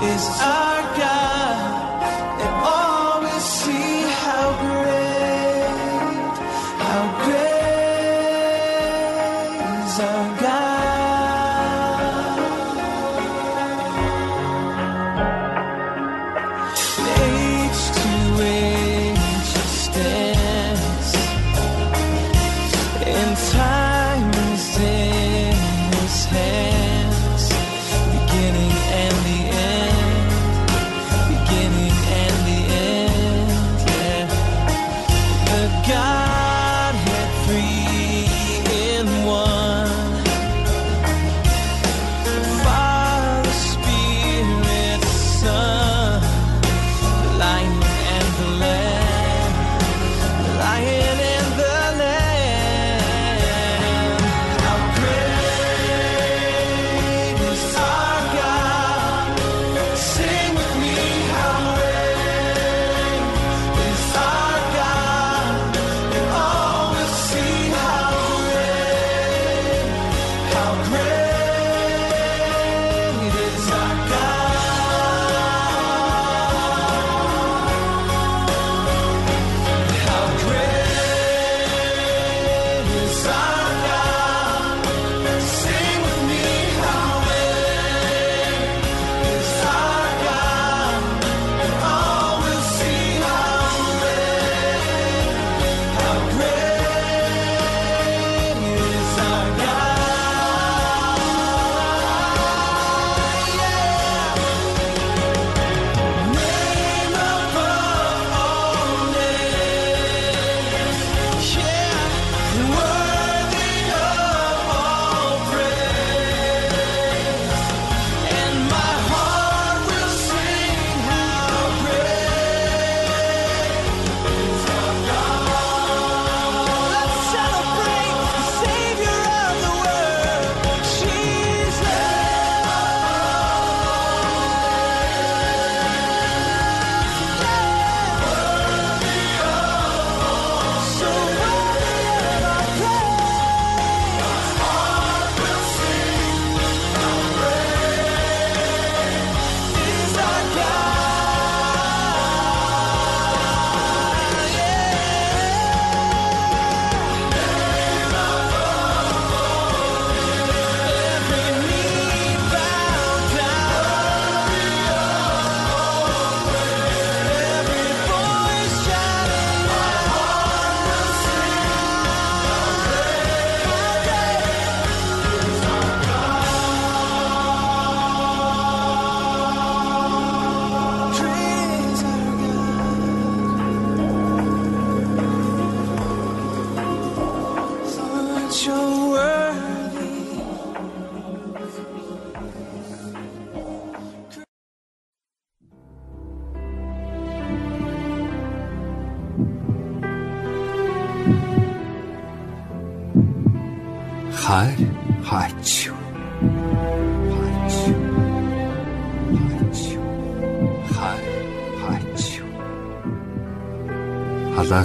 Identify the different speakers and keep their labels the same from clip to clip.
Speaker 1: is I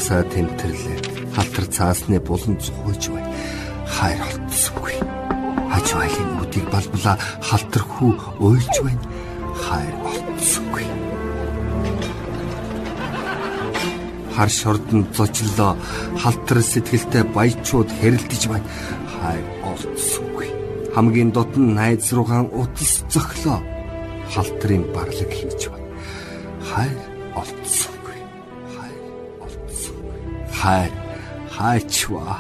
Speaker 1: халаасаа тэмтэрлээ. Халтар цаасны булан цухойж бай. Хайр олдсонгүй хаж байлын үдийг балбла халтар хүү уйлж байна. Хайр олдсонгүй хар шордон зочлоо. Халтар сэтгэлтэй баячууд хэрэлдэж байна. Хайр олдсонгүй хамгийн дотн найз руугаан утас зөглөө халтрын барлаг хийж байна. Хайр хайр хайчваа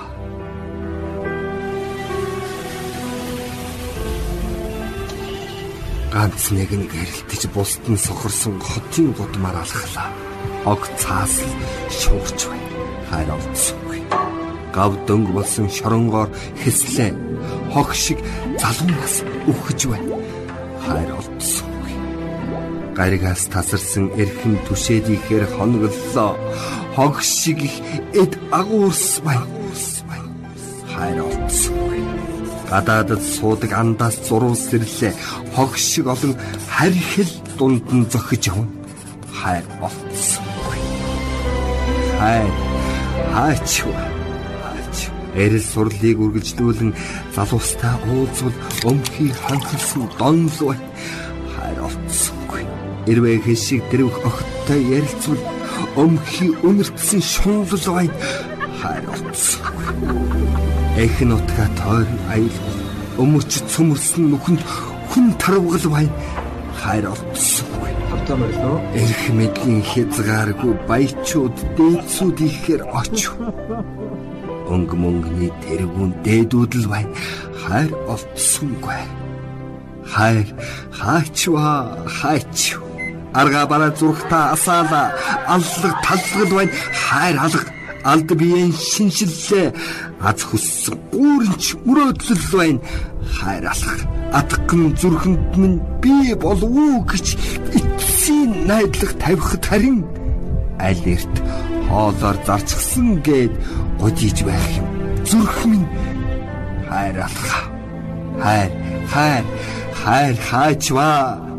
Speaker 1: ганц нэг нь гэрэлтэж бусд нь сохорсон хотын гудмаар алхлаа ог цаас шуурч байна. Хайр олдсонгүй. Гав дөнгө болсон шоронгоор хэслээ. Хог шиг залуунаас үхэж байна. Хайр олдсонгүй. Гаригаас тасарсан эрхэн түшээдийхээр хоноглолоо. Хог шиг их эд агуурс байна. Хайр олдсонгүй. Гадаадд суудаг андаас зурвал сэрлээ. Хог шиг олон харьхил дунд нь зохиж явна. Хайр олдсон хай хаач хаач эрэл сурлыг үргэлжлүүлэн залуустай уулзвал өмхий ханхалсан донлоо хайр олцсонгүй эрвээ хэшиг дэрвх огттой ярилцвал өмхий үнэртсэн шунлал бай хайр олцсонгүй эхэн утга тойр аял өмөрч цөмөрсөн нүхэнд хүн тарвгал бай хайр олцсон
Speaker 2: тавтаа мөрлөө.
Speaker 1: Эрх мэдлийн хязгааргүй баячууд дээдсүүд ихээр оч. Өнгө мөнгөний тэргүүн дээдүүд л бай. Хайр олдсонгүй. Хайр хаачва хаач. Арга бараа зурхта асаала аллаг таллагд бай. Хайр алга алд биеийн шинжиллээ аз хүссэн гүүрэнч мөрөөдлөл байна хайр алах атган зүрхэнд минь би болов уу гэж эцсийн найдлага тавихад харин аль эрт хоолоор зарчгсан гээд годиж байх юм. Зүрх минь хайрлах. Хайр, хайр, хайр хаачва.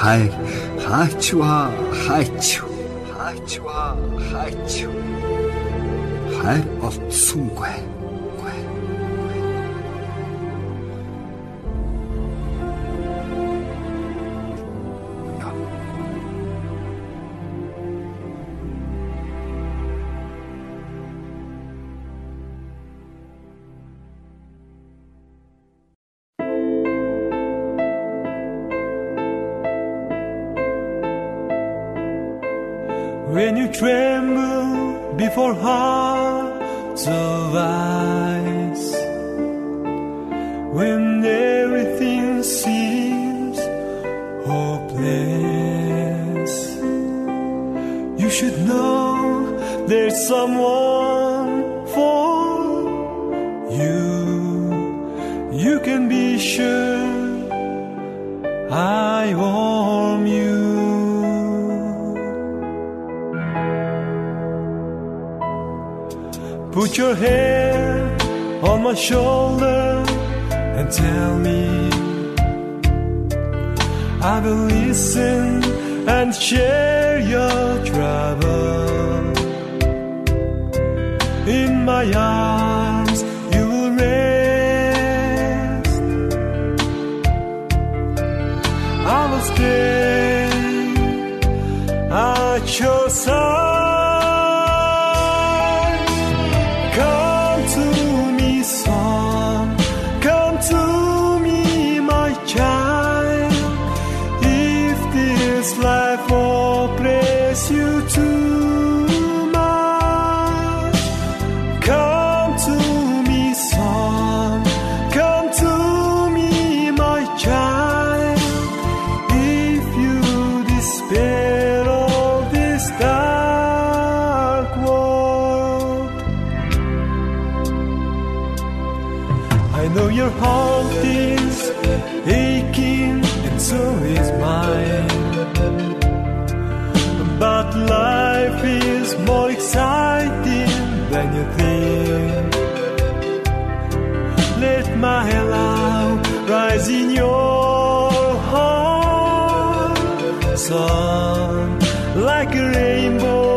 Speaker 1: хайр хаачва хаач хаачва хаач хайр олдсонгүй
Speaker 3: never listen and share. Sun, like a rainbow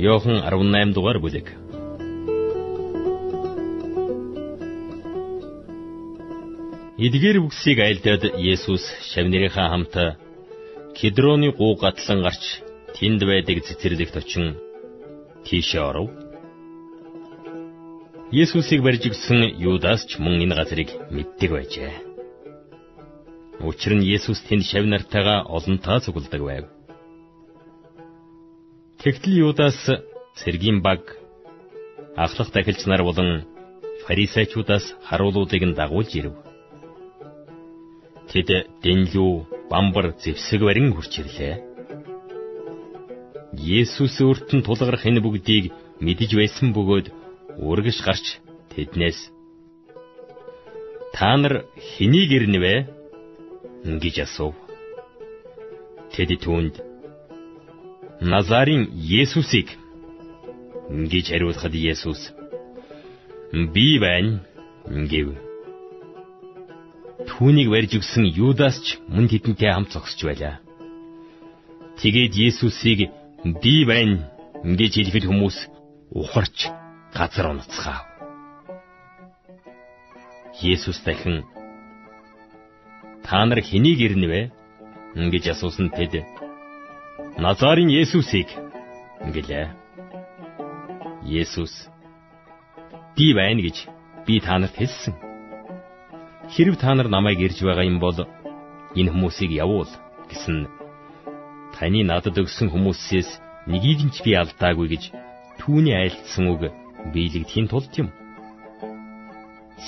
Speaker 2: Йохан 18 дугаар бүлэг. Эдгээр үгсийг айлдаад Есүс шавнырийнхаа хамт Кедроны гуу гатлан гарч тэнд байдаг цэцэрлэгт очин тийшээ оров. Есүсийг барьж өгсөн Юдас ч мөн энэ газрыг мэддэг байжээ. Учир нь Есүс тэнд шав нартайгаа олонтаа цугладаг байв. Тэгтэл Юдас цэргийн баг ахлах дахилч нар болон фарисеучудаас харуулуудыг нь дагуулж ирэв. Тэд дэнлүү, бамбар, зэвсэг барин хурч ирлээ. Есүс өөрт нь тулгарх энэ бүгдийг мэдэж байсан бөгөөд үргэж гарч тэднээс та нар хэнийг ирнэвэ гэж асуув. Тэд түүнд Назарын Есүсийг гэж хариулахад Есүс би байна гэв. Түүнийг барьж өгсөн Юдас ч мөн тэдэнтэй хамт зогсож байлаа. Тэгээд Есүсийг би байна гэж хэлэхэд хүмүүс ухарч газар унацгаав. Есүс дахин та нар хэнийг ирнэвэ гэж асуусан тэд Назарын Есүсийг гэлээ. Есүс би байна гэж би та нарт хэлсэн. Хэрв та нар намайг ирж байгаа юм бол энэ хүмүүсийг явуул гэсэн таны надад өгсөн хүмүүсээс нэгийг нь ч би алдаагүй гэж түүний айлтсан үг биелэгдэхийн тулд юм.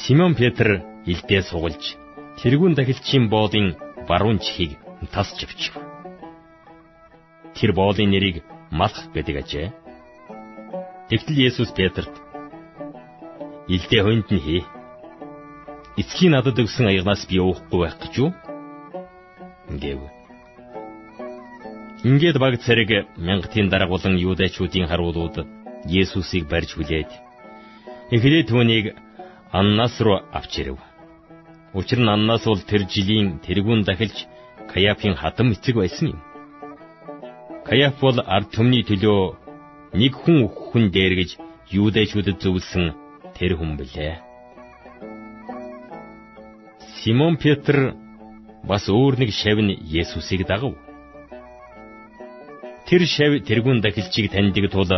Speaker 2: Симон Петр илдээ сугалж тэрүүн дахилчийн боолын баруун чихийг тасч авчив. Тэр боолын нэрийг Малх гэдэг ажээ. Тэгтэл Есүс Петрт илдээ хонд нь хий. Эцгийн надад өгсөн аягнаас би уухгүй байх гэж юу? гэв. Ингээд баг царэг мянгатын дарга болон юудэчүүдийн харуулууд Есүсийг барьж хүлээд эхлээд түүнийг Аннас руу авч ирэв. Учир нь Аннас бол тэр жилийн тэргүүн дахилж Каяфын хатам эцэг байсан юм. Каяф бол ард түмний төлөө нэг хүн хүн дээр гэж юудэчүүдэд зөвлөсөн тэр хүн билээ. Симон Петр бас өөр нэг шав нь Есүсийг дагав. Тэр шав тэргүүн дахилчийг таньдаг тул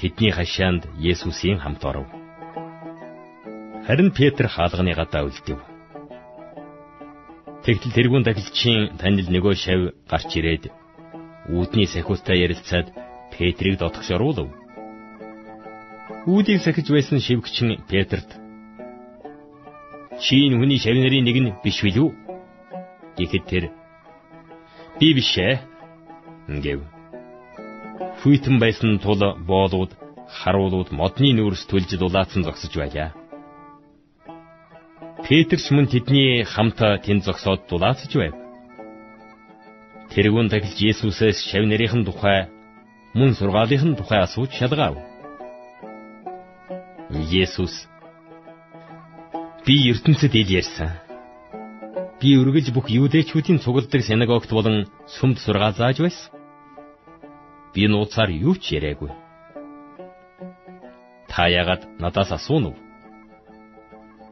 Speaker 2: тэдний хашаанд Есүсийн хамт оров. Харин Петр хаалганы гадаа үлдэв. Тэгтэл тэрүүн дахилчийн танил нөгөө шав гарч ирээд үүдний сахиустай ярилцаад Петрийг дотгош оруулав. Үүдийг сахиж байсан шивгчин Петрт "Чи энэ хүний шав нарын нэг нь биш билүү?" гэхэд тэр "Би биш ээ" гэв хүйтэн байсан тул боолууд, харуулууд модны нүүрс төлж дулаацсан зогсож байлаа. Петрч мөн тэдний хамт тэнд зогсоод дулаацж байв. Тэргүүн тахилж Есүсээс шав нарийнхэн тухай мөн сургаалынхын тухай асууж шалгаав. Есүс Би ертөнцид ил ярьсан. Би үргэлж бүх юудэчүүдийн цугладаг синагогт болон сүмд сургаал зааж байсан би нууцаар юу ч яриагүй. Та яагаад надаас асуув?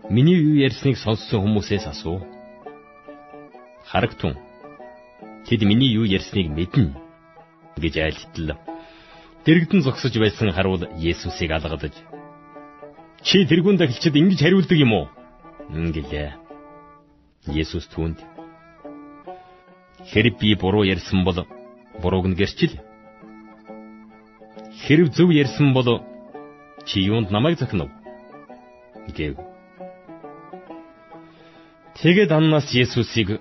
Speaker 2: Миний юу ярьсныг сонссон хүмүүсээс асуу. Харагтун. Тэд миний юу ярьсныг мэднэ гэж айлтлаа. Дэрэгдэн зогсож байсан харуул Есүсийг алгадаж Чи тэрүүн дахилчид ингэж хариулдаг юм уу? гэлээ. Есүс түүнд Хэрэг би буруу ярьсан бол бурууг нь гэрчил Хэрв зөв ярьсан бол чи юунд намайг зохинов? гэв. Тэгэд Аннас Есүсийг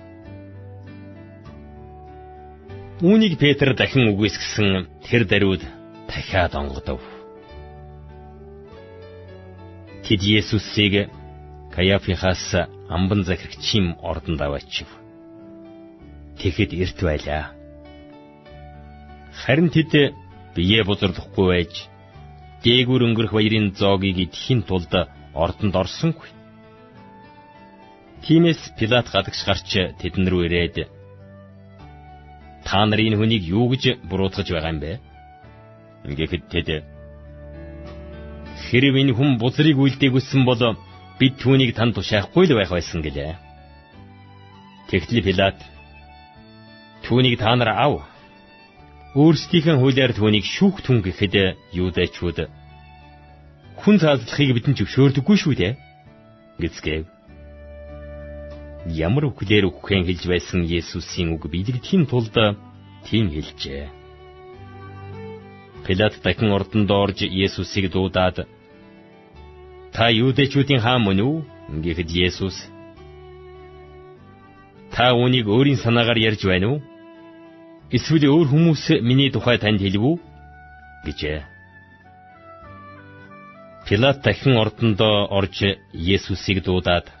Speaker 2: Үүнийг Петр дахин үгүйсгэсэн тэр даруйд дахиад онгодов. Тэд Есүсийг Каяфихаас амбан захирагчийн ордонд аваачив. Тэгэхэд эрт байлаа. Харин тэд бие бузарлахгүй байж дээгүр өнгөрөх баярын зоогийг идэхийн тулд ордонд орсонгүй. Тиймээс Пилат гадагш гарч тэдэн рүү ирээд та нар энэ хүнийг юу гэж буруутгаж байгаа юм бэ? Ингээд тэд хэрв энэ хүн бузрыг үлдээгүйсэн бол бид түүнийг танд тушаахгүй л байх байсан гэлээ. Тэгтэл Пилат түүнийг та нар ав. Өөрсдийнхээ хуулиар түүнийг шүүх түн гэхэд юудэчүүд хүн цаазлахыг бидэнд зөвшөөрдөггүй шүү дээ. Гэцгээв. Ямар үгээр үхэн хэлж байсан Есүсийн үг биелэгдэхийн тулд тийм хэлжээ. Пилат дахин ордонд орж Есүсийг дуудаад Та юудэчүүдийн хаан мөн үү? Гэхэд Есүс Та үүнийг өөрийн санаагаар ярьж байна уу? Эсвэл өөр хүмүүс миний тухай танд хэлв үү? гэжээ. Пилат дахин ордондоо орж Есүсийг дуудаад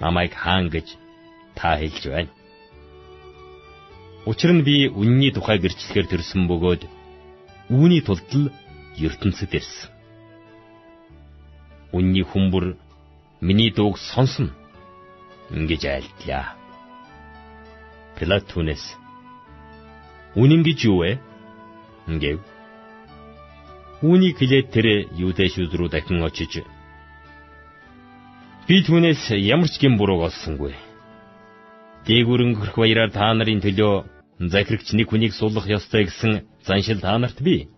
Speaker 2: намайг хаан гэж та хэлж байна. Учир нь би үнний тухай гэрчлэхээр төрсөн бөгөөд үүний тулд л ертөнцид ирсэн. Үнний хүмүүр миний дууг сонсно ингэж айлтлаа. Пилат түнэс Үнэн гэж юу вэ? Ингээв. Үүнийг хэлээд тэр юудэшүүд рүү дахин очиж би түүнээс ямар ч гэм бурууг олсонгүй. Дээгүрэн хөрх баяраар та нарын төлөө захирагч нэг хүнийг суулгах ёстой гэсэн заншил та нарт бий.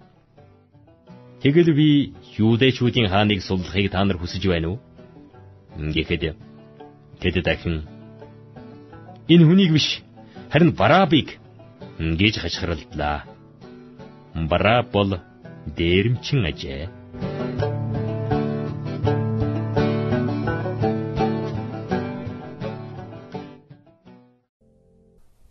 Speaker 2: Тэгэл би юудэчүүдийн хааныг суллахыг та нар хүсэж байна уу? Ингээд тэд дахин энэ хүнийг биш харин Барабыг гэж хашгиралдлаа. Бараб бол дээрэмчин ажээ.